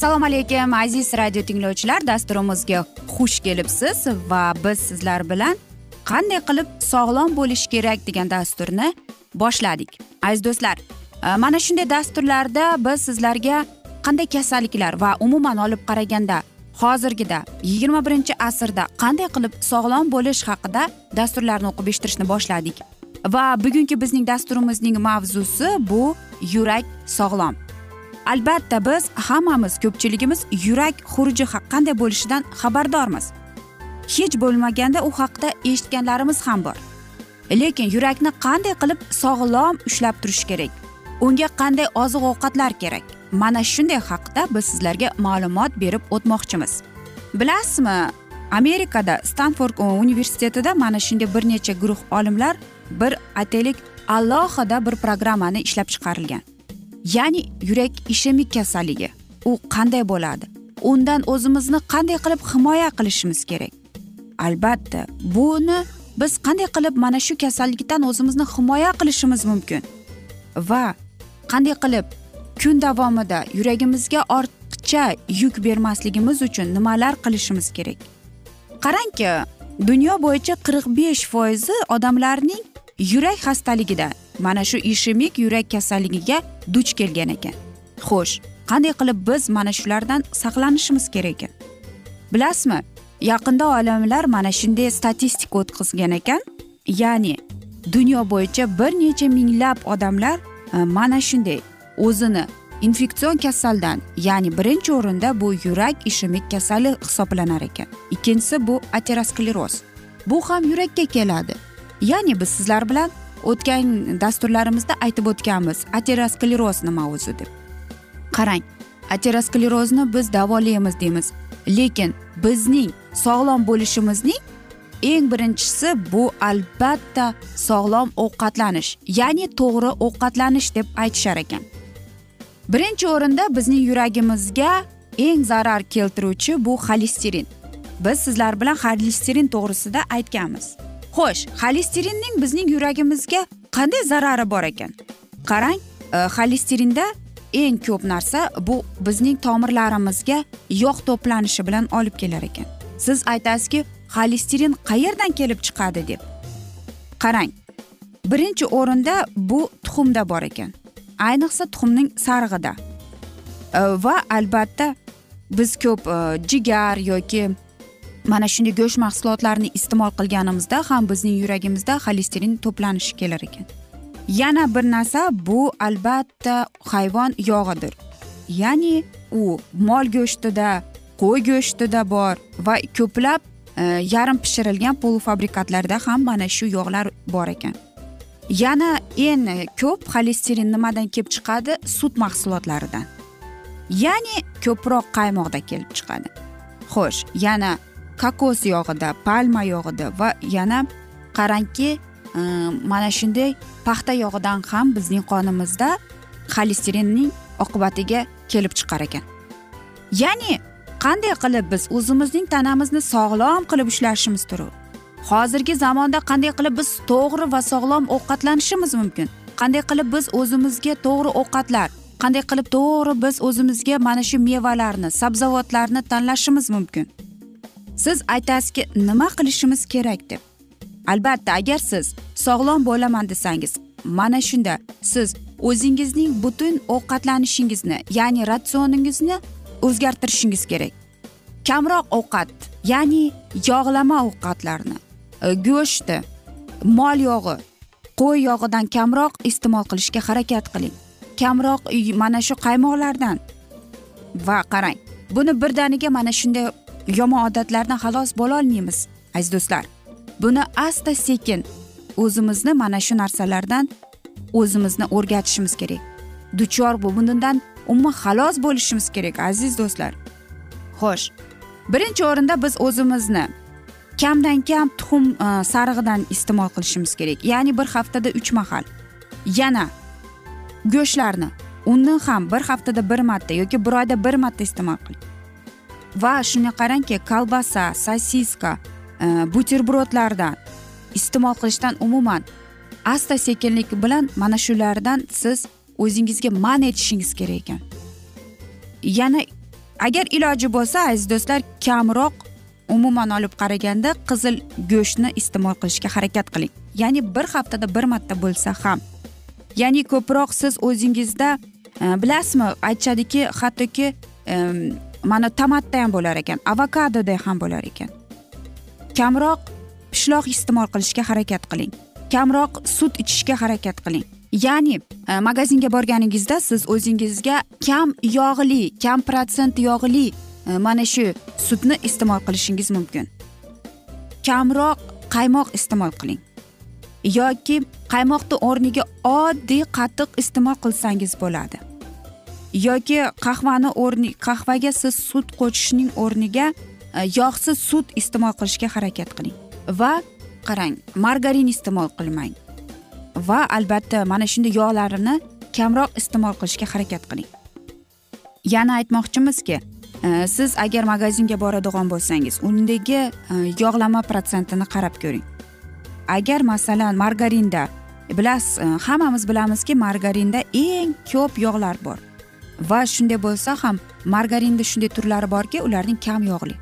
assalomu alaykum aziz radio tinglovchilar. Dasturimizga xush kelibsiz va biz sizlar bilan qanday qilib sog'lom bo'lish kerak degan dasturni boshladik. Aziz do'stlar e, mana shunday dasturlarda biz sizlarga qanday kasalliklar va umuman olib qaraganda hozirgida yigirma birinchi asrda qanday qilib sog'lom bo'lish haqida dasturlarni o'qib eshittirishni boshladik. Va bugungi bizning dasturimizning mavzusi bu yurak sog'lom. Albatta biz hammamiz ko'pchiligimiz yurak xuruji qanday bo'lishidan xabardormiz. Hech bo'lmaganda u haqida eshitganlarimiz ham bor. Lekin yurakni qanday qilib sog'lom ushlab turish kerak? Unga qanday oziq ovqatlar kerak? Mana shunday haqida biz sizlarga ma'lumot berib o'tmoqchimiz. Bilasizmi amerikada stanford universitetida mana shunday bir necha guruh olimlar bir aytaylik alohida bir programmani ishlab chiqarilgan. Ya'ni yurak ishemik kasalligi u qanday bo'ladi? Undan o'zimizni qanday qilib himoya qilishimiz kerak? Albatta buni biz qanday qilib mana shu kasallikdan o'zimizni himoya qilishimiz mumkin? Va qanday qilib kun davomida yuragimizga ortiqcha yuk bermasligimiz uchun nimalar qilishimiz kerak? Qarangki dunyo bo'yicha qirq besh foizi odamlarning yurak xastaligidan mana shu ishemik yurak kasalligiga duch kelgan ekan. Xo'sh qanday qilib biz mana shulardan saqlanishimiz kerak ekan? Bilasizmi yaqinda olimlar mana shunday statistika o'tkazgan ekan. Ya'ni dunyo bo'yicha bir necha minglab odamlar e, mana shunday o'zini infeksion kasaldan ya'ni birinchi o'rinda bu yurak ishemik kasali hisoblanar ekan. Ikkinchisi bu ateroskleroz. Bu ham yurakka keladi. Ya'ni biz sizlar bilan o'tgan dasturlarimizda aytib o'tganmiz ateroskleroz nima o'zi deb. Qarang aterosklerozni biz davolaymiz deymiz lekin bizning sog'lom bo'lishimizning eng birinchisi bu albatta sog'lom ovqatlanish ya'ni to'g'ri ovqatlanish deb aytishar ekan. Birinchi o'rinda bizning yuragimizga eng zarar keltiruvchi bu xolesterin. Biz sizlar bilan xolesterin to'g'risida aytganmiz. Xo'sh xolesterinning bizning yuragimizga qanday zarari bor ekan? Qarang e, xolesterinda eng ko'p narsa bu bizning tomirlarimizga yog' to'planishi bilan olib kelar ekan. Siz aytasizki xolesterin qayerdan kelib chiqadi deb. Qarang birinchi o'rinda bu tuxumda bor ekan. Ayniqsa tuxumning sarig'ida. E, va albatta biz ko'p e, jigar yoki mana shunday go'sht mahsulotlarini iste'mol qilganimizda ham bizning yuragimizda xolesterin to'planishi kelar ekan. Yana bir narsa bu albatta hayvon yog'idir. Ya'ni u mol go'shtida qo'y go'shtida bor va ko'plab e, yarim pishirilgan polufabrikatlarda ham mana shu yog'lar bor ekan. Yana eng ko'p xolesterin nimadan kelib chiqadi? Sut mahsulotlaridan. Ya'ni ko'proq qaymoqda kelib chiqadi. Xo'sh yana kokos yog'ida palma yog'ida va yana qarangki e, mana shunday paxta yog'idan ham bizning qonimizda xolesterinning oqibatiga kelib chiqar ekan. Ya'ni qanday qilib biz o'zimizning tanamizni sog'lom qilib ushlashimiz kerak hozirgi zamonda qanday qilib biz to'g'ri va sog'lom ovqatlanishimiz mumkin? Qanday qilib biz o'zimizga to'g'ri ovqatlar qanday qilib to'g'ri biz o'zimizga mana shu mevalarni sabzavotlarni tanlashimiz mumkin? Siz aytasizki nima qilishimiz kerak deb. Albatta agar siz sog'lom bo'laman desangiz mana shunda siz o'zingizning butun ovqatlanishingizni ya'ni ratsioningizni o'zgartirishingiz kerak. Kamroq ovqat ya'ni yog'lama ovqatlarni e, go'shtni mol yog'i qo'y yog'idan kamroq iste'mol qilishga harakat qiling. Kamroq mana shu qaymoqlardan. Va qarang buni birdaniga mana shunday yomon odatlardan xalos bo'lolmaymiz aziz do'stlar. Buni asta sekin o'zimizni mana shu narsalardan o'zimizni o'rgatishimiz kerak. Duchor bundan umuman xalos bo'lishimiz kerak aziz do'stlar. Xo'sh birinchi o'rinda biz o'zimizni kamdan kam tuxum e, sarig'idan iste'mol qilishimiz kerak. Ya'ni bir haftada uch mahal. Yana go'shtlarni unni ham bir haftada bir marta yoki bir oyda bir marta iste'mol qiling va shuni qarangki kolbasa sosiska e, buterbrodlardan iste'mol qilishdan umuman asta sekinlik bilan mana shulardan siz o'zingizga man etishingiz kerak ekan. Yana agar iloji bo'lsa aziz do'stlar kamroq umuman olib qaraganda qizil go'shtni iste'mol qilishga harakat qiling. Ya'ni bir haftada bir marta bo'lsa ham. Ya'ni ko'proq siz o'zingizda e, bilasizmi aytishadiki hattoki mana tomatda ham bo'lar ekan avokadoda ham bo'lar ekan. Kamroq pishloq iste'mol qilishga harakat qiling. Kamroq sut ichishga harakat qiling. Ya'ni e, magazinga borganingizda siz o'zingizga kam yog'li kam protsent yog'li e, mana shu sutni iste'mol qilishingiz mumkin. Kamroq qaymoq iste'mol qiling. Yoki qaymoqni o'rniga oddiy qatiq iste'mol qilsangiz bo'ladi. Yoki qahvani o'rni qahvaga siz sut qo'shishning o'rniga e, yog'siz sut iste'mol qilishga harakat qiling va qarang margarin iste'mol qilmang va albatta mana shunday yog'larini kamroq iste'mol qilishga harakat qiling. Yana aytmoqchimizki e, siz agar magazinga boradigan bo'lsangiz undagi e, yog'lama protsentini qarab ko'ring. Agar masalan margarinda bilasiz hammamiz bilamizki margarinda eng ko'p yog'lar bor. Va shunday bo'lsa ham margarinda shunday turlari borki ularning kam yog'li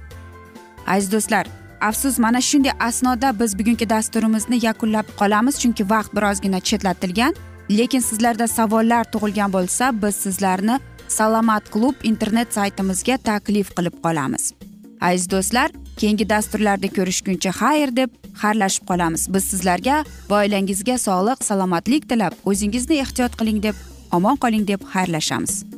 aziz do'stlar afsus mana shunday asnoda biz bugungi dasturimizni yakunlab qolamiz chunki vaqt birozgina chetlatilgan. Lekin sizlarda savollar tug'ilgan bo'lsa biz sizlarni salomat klub internet saytimizga taklif qilib qolamiz. Aziz do'stlar keyingi dasturlarda ko'rishguncha xayr deb xayrlashib qolamiz. Biz sizlarga va oilangizga sog'lik salomatlik tilab o'zingizni ehtiyot qiling deb omon qoling deb xayrlashamiz.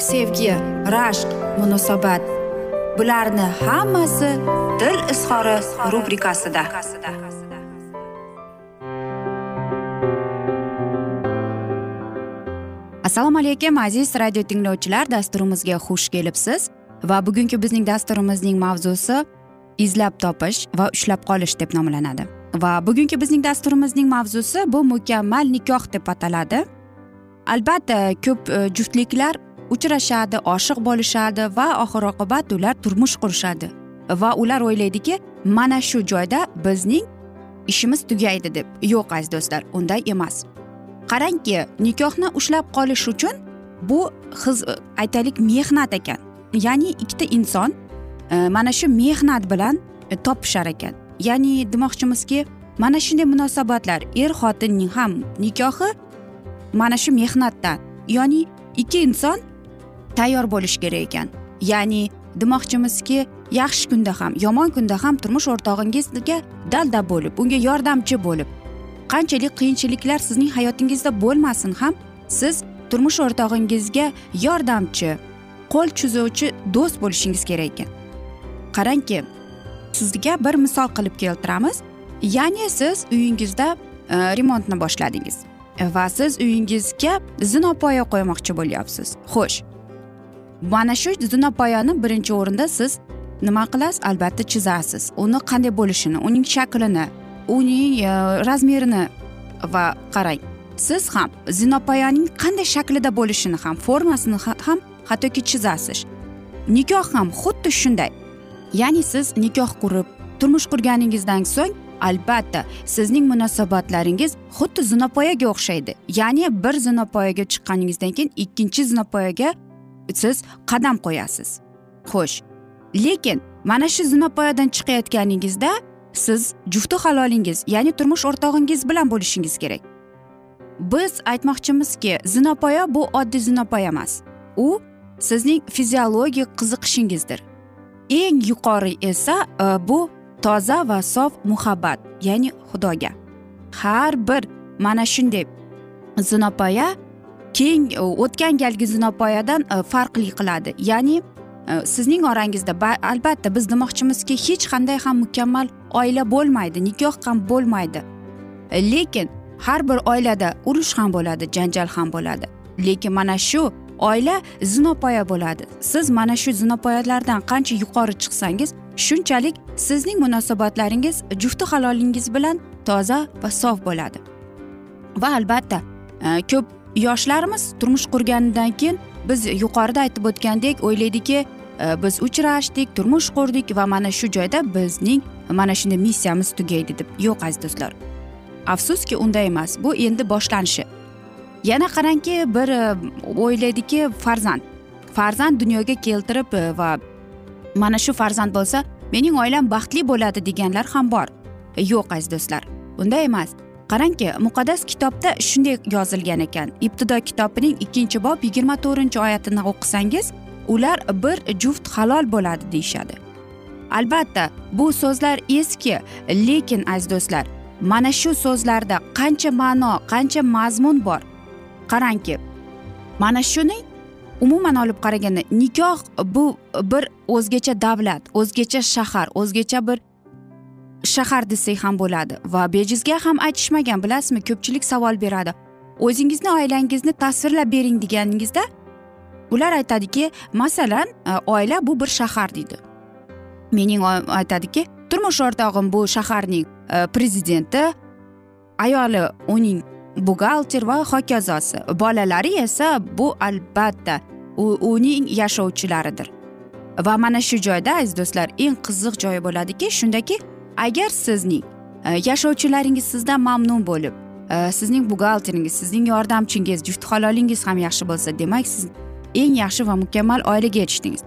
sevgi rashq munosabat. Bularni hammasi dil izhori rubrikasida. Assalomu alaykum aziz radio tinglovchilar dasturimizga xush kelibsiz va bugungi bizning dasturimizning mavzusi izlab topish va ushlab qolish deb nomlanadi. Va bugungi bizning dasturimizning mavzusi bu mukammal nikoh deb ataladi. Albatta ko'p e, juftliklar uchrashadi oshiq bo'lishadi va oxir oqibat ular turmush qurishadi. Va ular o'ylaydiki mana shu joyda bizning ishimiz tugaydi deb. Yo'q aziz do'stlar unday emas. Qarangki nikohni ushlab qolish uchun bu xiz aytaylik mehnat ekan. Ya'ni ikkita inson e, mana shu mehnat bilan e, topishar ekan. Ya'ni demoqchimizki mana shunday munosabatlar er xotinning ham nikohi mana shu mehnatdan. Ya'ni ikki inson tayyor bo'lish kerak ekan. Ya'ni demoqchimizki yaxshi kunda ham yomon kunda ham turmush o'rtog'ingizga dalda bo'lib unga yordamchi bo'lib qanchalik qiyinchiliklar sizning hayotingizda bo'lmasin ham siz turmush o'rtog'ingizga yordamchi qo'l cho'zuvchi do'st bo'lishingiz kerak ekan. Qarangki sizga bir misol qilib keltiramiz. Ya'ni siz uyingizda e, remontni boshladingiz va siz uyingizga zinopoya qo'ymoqchi bo'lyapsiz. Xo'sh mana shu zinapoyani birinchi o'rinda siz nima qilasiz? Albatta chizasiz. Uni qanday bo'lishini uning shaklini uning e, razmerini va qarang. Siz ham zinopoyaning qanday shaklida bo'lishini ham formasini ham hattoki chizasiz. Nikoh ham xuddi shunday. Ya'ni siz nikoh qurib turmush qurganingizdan so'ng albatta sizning munosabatlaringiz xuddi zinopoyaga o'xshaydi. Ya'ni bir zinopoyaga chiqqaningizdan keyin ikkinchi zinopoyaga siz qadam qo'yasiz. Xo'sh lekin mana shu zinapoyadan chiqayotganingizda siz jufti halolingiz ya'ni turmush o'rtog'ingiz bilan bo'lishingiz kerak. Biz aytmoqchimizki zinapoya bu oddiy zinapoya emas. U sizning fiziologik qiziqishingizdir. Eng yuqori esa e, bu toza va sof muhabbat ya'ni xudoga. Har bir mana shunday zinapoya keng e, o'tgan galgi zinapoyadan e, farqli qiladi. Ya'ni e, sizning orangizda albatta biz demoqchimizki hech qanday ham mukammal oila bo'lmaydi nikoh ham bo'lmaydi. Lekin har bir oilada urush ham bo'ladi janjal ham bo'ladi. Lekin mana shu oila zinopoya bo'ladi. Siz mana shu zinopoyalardan qancha yuqori chiqsangiz shunchalik sizning munosabatlaringiz jufti halolingiz bilan toza va sof bo'ladi. Va albatta ko'p yoshlarimiz turmush qurganidan keyin biz yuqorida aytib o'tgandek o'ylaydiki e, biz uchrashdik turmush qurdik va mana shu joyda bizning mana shunday missiyamiz tugaydi deb. Yo'q aziz do'stlar. Afsuski unday emas. Bu endi boshlanishi. Yana qarangki bir e, o'ylaydiki farzand. Farzand dunyoga keltirib e, va mana shu farzand bo'lsa mening oilam baxtli bo'ladi deganlar ham bor. Yo'q aziz do'stlar. Unday emas. Qarangki muqaddas kitobda shunday yozilgan ekan. Ibtido kitobining ikkinchi bob yigirma to'rtinchi oyatini o'qisangiz ular bir juft halol bo'ladi deyishadi. Albatta bu so'zlar eski lekin aziz do'stlar mana shu so'zlarda qancha ma'no qancha mazmun bor. Qarangki mana shuni umuman olib qaraganda nikoh bu bir o'zgacha davlat o'zgacha shahar o'zgacha bir shahar desak ham bo'ladi. Va bejizga ham aytishmagan bilasizmi ko'pchilik savol beradi. O'zingizni oilangizni tasvirlab bering deganingizda ular aytadiki masalan e, oila bu bir shahar deydi. Mening aytadiki turmush o'rtog'im bu shaharning e, prezidenti ayoli uning buxgalter va hokazosi. Bolalari esa bu albatta uning yashovchilaridir. Va mana shu joyda aziz do'stlar eng qiziq joyi bo'ladiki shundaki agar sizning e, yashovchilaringiz sizdan mamnun bo'lib e, sizning buxgalteringiz sizning yordamchingiz juft halolingiz ham yaxshi bo'lsa demak siz eng yaxshi va mukammal oilaga erishdingiz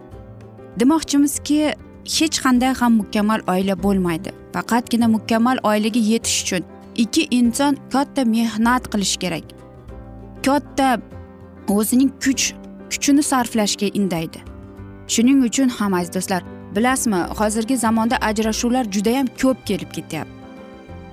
demoqchimizki hech qanday ham mukammal oila bo'lmaydi. Faqatgina mukammal oilaga yetish uchun ikki inson katta mehnat qilishi kerak. Katta o'zining kuch kuchini sarflashga indaydi. Shuning uchun ham aziz do'stlar bilasizmi hozirgi zamonda ajrashuvlar judayam ko'p kelib ketyapti.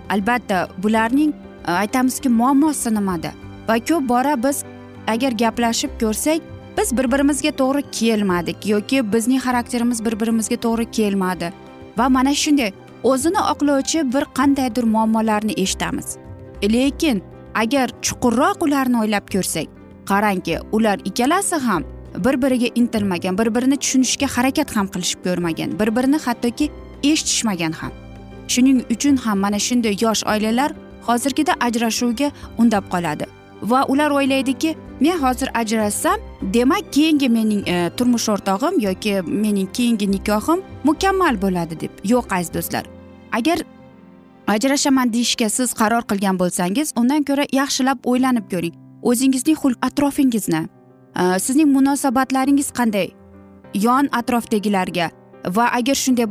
Albatta bularning e, aytamizki muammosi nimada? Va ko'p bora biz agar gaplashib ko'rsak biz bir birimizga to'g'ri kelmadik yoki bizning xarakterimiz bir birimizga to'g'ri kelmadi. Va mana shunday o'zini oqlovchi bir qandaydir muammolarni eshitamiz. E, lekin agar chuqurroq ularni o'ylab ko'rsak qarangki ular ikkalasi ham bir biriga intilmagan bir birini tushunishga harakat ham qilishib ko'rmagan bir birini hattoki eshitishmagan ham. Shuning uchun ham mana shunday yosh oilalar hozirgida ajrashuvga undab qoladi. Va ular o'ylaydiki men hozir ajrashsam demak keyingi mening e, turmush o'rtog'im yoki mening keyingi nikohim mukammal bo'ladi deb. Yo'q aziz do'stlar. Agar ajrashaman deyishga siz qaror qilgan bo'lsangiz undan ko'ra yaxshilab o'ylanib ko'ring. O'zingizning xulq atrofingizni Э, sizning munosabatlaringiz qanday? Yon atrofdagilarga. Va agar shunday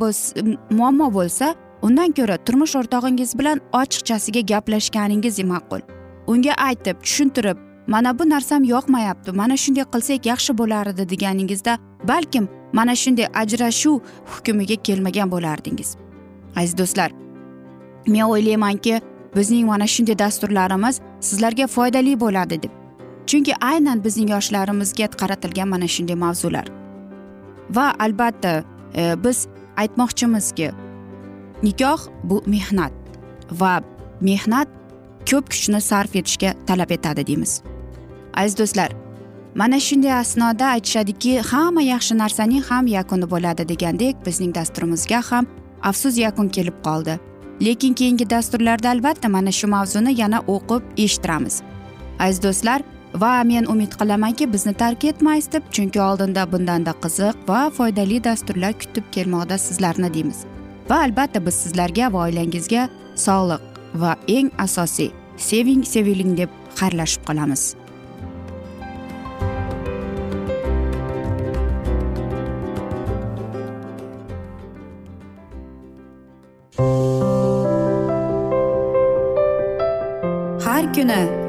muammo bo'lsa undan ko'ra turmush o'rtog'ingiz bilan ochiqchasiga gaplashganingiz ma'qul. Unga aytib tushuntirib mana bu narsam yoqmayapti mana shunday qilsak yaxshi bo'lardi deganingizda balkim mana shunday ajrashuv hukmiga kelmagan bo'lardingiz aziz do'stlar men o'ylaymanki bizning mana shunday dasturlarimiz sizlarga foydali bo'ladi deb chunki aynan bizning yoshlarimizga qaratilgan mana shunday mavzular. Va albatta e, biz aytmoqchimizki nikoh bu mehnat va mehnat ko'p kuchni sarf etishga talab etadi deymiz. Aziz do'stlar mana shunday asnoda aytishadiki hamma yaxshi narsaning ham yakuni bo'ladi degandek bizning dasturimizga ham afsus yakun kelib qoldi. Lekin keyingi dasturlarda albatta mana shu mavzuni yana o'qib eshittiramiz. Aziz do'stlar va men umid qilamanki bizni tark etmaysiz deb chunki oldinda bundanda qiziq va foydali dasturlar kutib kelmoqda sizlarni deymiz. Va albatta biz sizlarga va oilangizga sog'liq va eng asosiy seving seviling deb xayrlashib qolamiz. Har kuni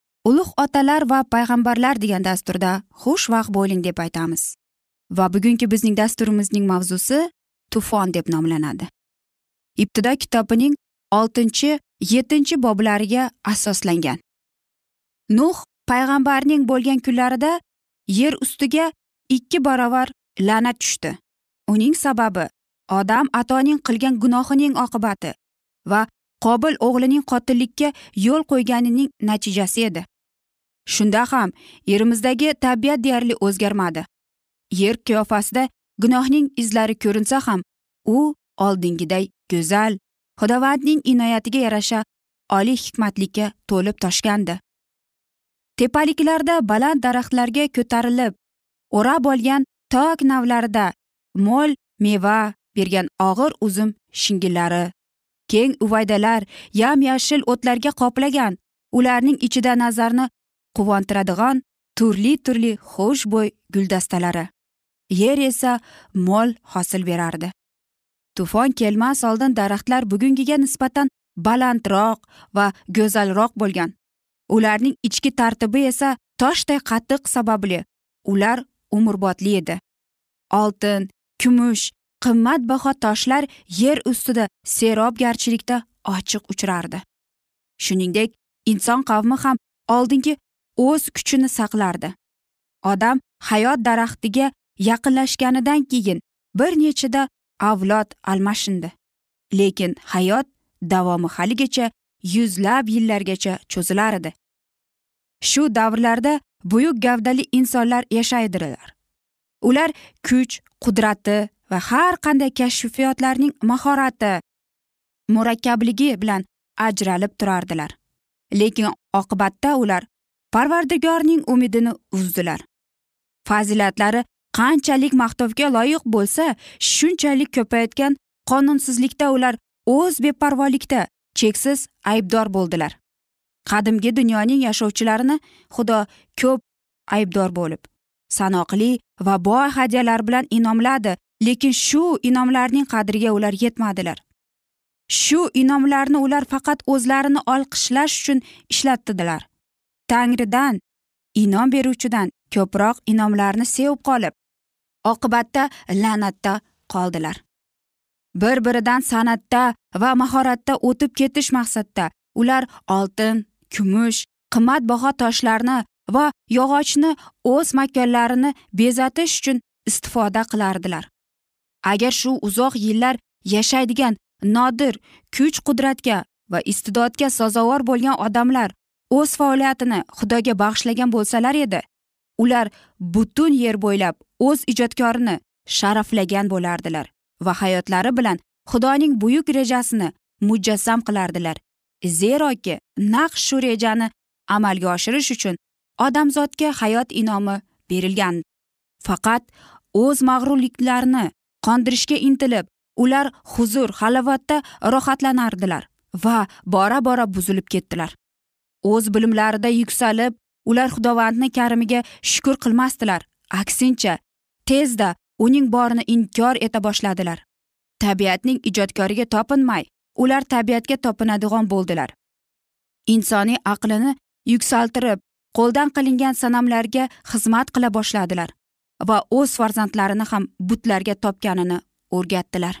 ulug' otalar va payg'ambarlar degan dasturda xushvaqt bo'ling deb aytamiz. Va bugungi bizning dasturimizning mavzusi tufon deb nomlanadi. Ibtido kitobining oltinchi yettinchi boblariga asoslangan. Nuh payg'ambarning bo'lgan kunlarida yer ustiga ikki barobar la'nat tushdi. Uning sababi odam atoning qilgan gunohining oqibati va qobil o'g'lining qotillikka yo'l qo'yganining natijasi edi. Shunda ham yerimizdagi tabiat deyarli o'zgarmadi. Yer qiyofasida gunohning izlari ko'rinsa ham u oldingiday go'zal xudovandning inoyatiga yarasha oliy hikmatlikka to'lib toshgandi. Tepaliklarda baland daraxtlarga ko'tarilib o'rab olgan tog navlarida mo'l meva bergan og'ir uzum shingillari keng uvaydalar yam yashil o'tlarga qoplagan ularning ichida nazarni quvontiradigan turli turli xushbo'y guldastalari. Yer esa mo'l hosil berardi. Tufon kelmas oldin daraxtlar bugungiga nisbatan balandroq va go'zalroq bo'lgan. Ularning ichki tartibi esa toshday qattiq sababli. Ular umrbodli edi. Oltin kumush qimmatbaho toshlar yer ustida serobgarchilikda ochiq uchrardi. Shuningdek inson qavmi ham oldingi o'z kuchini saqlardi. Odam hayot daraxtiga yaqinlashganidan keyin bir nechida avlod almashindi. Lekin hayot davomi haligacha yuzlab yillargacha cho'zilar edi. Shu davrlarda buyuk gavdali insonlar yashaydilar. Ular kuch qudrati va har qanday kashfiyotlarning mahorati murakkabligi bilan ajralib turardilar. Lekin oqibatda ular parvardigorning umidini uzdilar. Fazilatlari qanchalik maqtovga loyiq bo'lsa shunchalik ko'payotgan qonunsizlikda ular o'z beparvolikda cheksiz aybdor bo'ldilar. Qadimgi dunyoning yashovchilarini xudo ko'p aybdor bo'lib sanoqli va boy hadyalar bilan inomladi lekin shu inomlarning qadriga ular yetmadilar. Shu inomlarni ular faqat o'zlarini olqishlash uchun ishlatdilar. Tangridan inom beruvchidan ko'proq inomlarni sevib qolib oqibatda la'natda qoldilar. Bir biridan san'atda va mahoratda o'tib ketish maqsadida ular oltin kumush qimmatbaho toshlarni va yog'ochni o'z makonlarini bezatish uchun istifoda qilardilar. Agar shu uzoq yillar yashaydigan nodir kuch qudratga va iste'dodga sazovor bo'lgan odamlar o'z faoliyatini xudoga bag'ishlagan bo'lsalar edi. Ular butun yer bo'ylab o'z ijodkorini sharaflagan bo'lardilar va hayotlari bilan xudoning buyuk rejasini mujassam qilardilar. Zeroki naq shu rejani amalga oshirish uchun odamzodga hayot inomi berilgan. Faqat o'z mag'rurliklarini qondirishga intilib ular huzur halovatda rohatlanardilar va bora bora buzilib ketdilar. O'z bilimlarida yuksalib ular xudovandni karimiga shukur qilmasdilar. Aksincha tezda uning borini inkor eta boshladilar. Tabiatning ijodkoriga topinmay ular tabiatga topinadigan bo'ldilar. Insoniy aqlini yuksaltirib qo'ldan qilingan sanamlarga xizmat qila boshladilar va o'z farzandlarini ham butlarga topganini o'rgatdilar.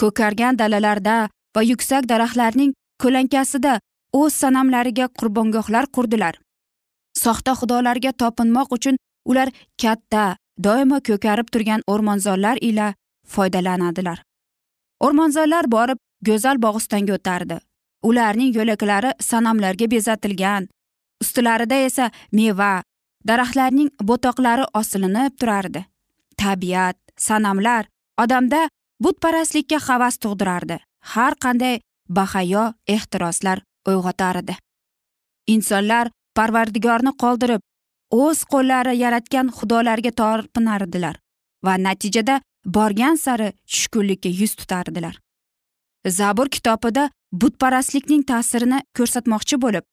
Ko'kargan dalalarda va yuksak daraxtlarning ko'lankasida o'z sanamlariga qurbongohlar qurdilar. Soxta xudolarga topinmoq uchun ular katta doimo ko'karib turgan o'rmonzorlar ila foydalanadilar. O'rmonzorlar borib go'zal bog'istonga o'tardi. Ularning yo'laklari sanamlarga bezatilgan ustilarida esa meva daraxtlarning bo'toqlari osilib turardi. Tabiat sanamlar odamda butparastlikka havas tug'dirardi. Har qanday bahayo ehtiroslar uyg'otar edi insonlar parvardigorni qoldirib o'z qo'llari yaratgan xudolarga torpinardilar va natijada borgan sari tushkunlikka yuz tutardilar. Zabur kitobida butparastlikning ta'sirini ko'rsatmoqchi bo'lib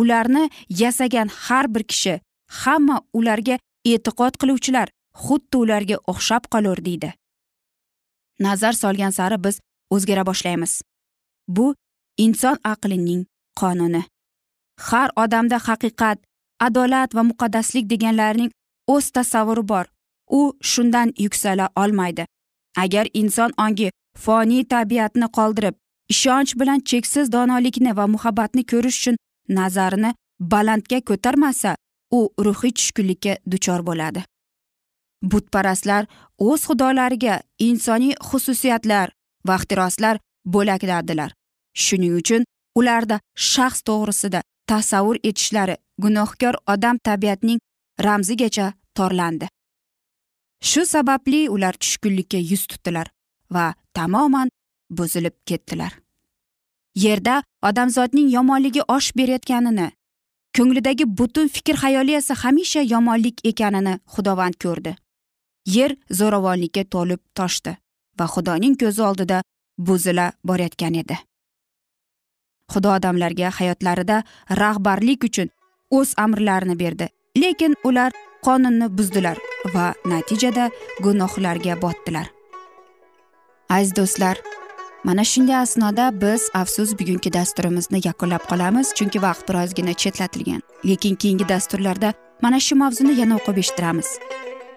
ularni yasagan har bir kishi hamma ularga e'tiqod qiluvchilar xuddi ularga o'xshab qolur deydi. Nazar solgan sari biz o'zgara boshlaymiz. Bu inson aqlining qonuni. Har odamda haqiqat adolat va muqaddaslik deganlarning o'z tasavvuri bor. U shundan yuksala olmaydi. Agar inson ongi foniy tabiatni qoldirib ishonch bilan cheksiz donolikni va muhabbatni ko'rish uchun nazarini balandga ko'tarmasa u ruhiy tushkunlikka duchor bo'ladi. Butparastlar o'z xudolariga insoniy xususiyatlar va ixtiroslar bo'lakladilar shuning uchun ularda shaxs to'g'risida tasavvur etishlari gunohkor odam tabiatning ramzigacha torlandi. Shu sababli ular tushkunlikka yuz tutdilar va tamoman buzilib ketdilar. Yerda odamzodning yomonligi osh berayotganini ko'nglidagi butun fikr hayoliyasi esa hamisha yomonlik ekanini xudovand ko'rdi. Yer zo'ravonlikka to'lib toshdi va xudoning ko'zi oldida buzila borayotgan edi. Xudo odamlarga hayotlarida rahbarlik uchun o'z amrlarini berdi. Lekin ular qonunni buzdilar va natijada gunohlarga botdilar. Aziz do'stlar mana shunday asnoda biz afsus bugungi dasturimizni yakunlab qolamiz chunki vaqt birozgina chetlatilgan. Lekin keyingi dasturlarda mana shu mavzuni yana o'qib eshittiramiz.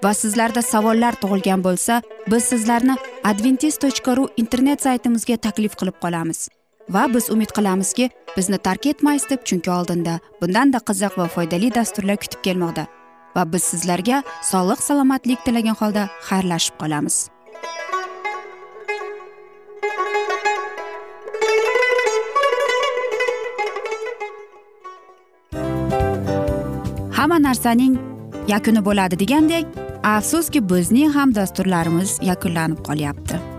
Va sizlarda savollar tug'ilgan bo'lsa biz sizlarni adventis tochka ru internet saytimizga taklif qilib qolamiz. Va biz umid qilamizki bizni tark etmaysiz deb chunki oldinda bundanda qiziq va foydali dasturlar kutib kelmoqda va biz sizlarga sog'lik salomatlik tilagan holda xayrlashib qolamiz. Hamma narsaning yakuni bo'ladi degandek afsuski bizning ham dasturlarimiz yakunlanib qolyapti.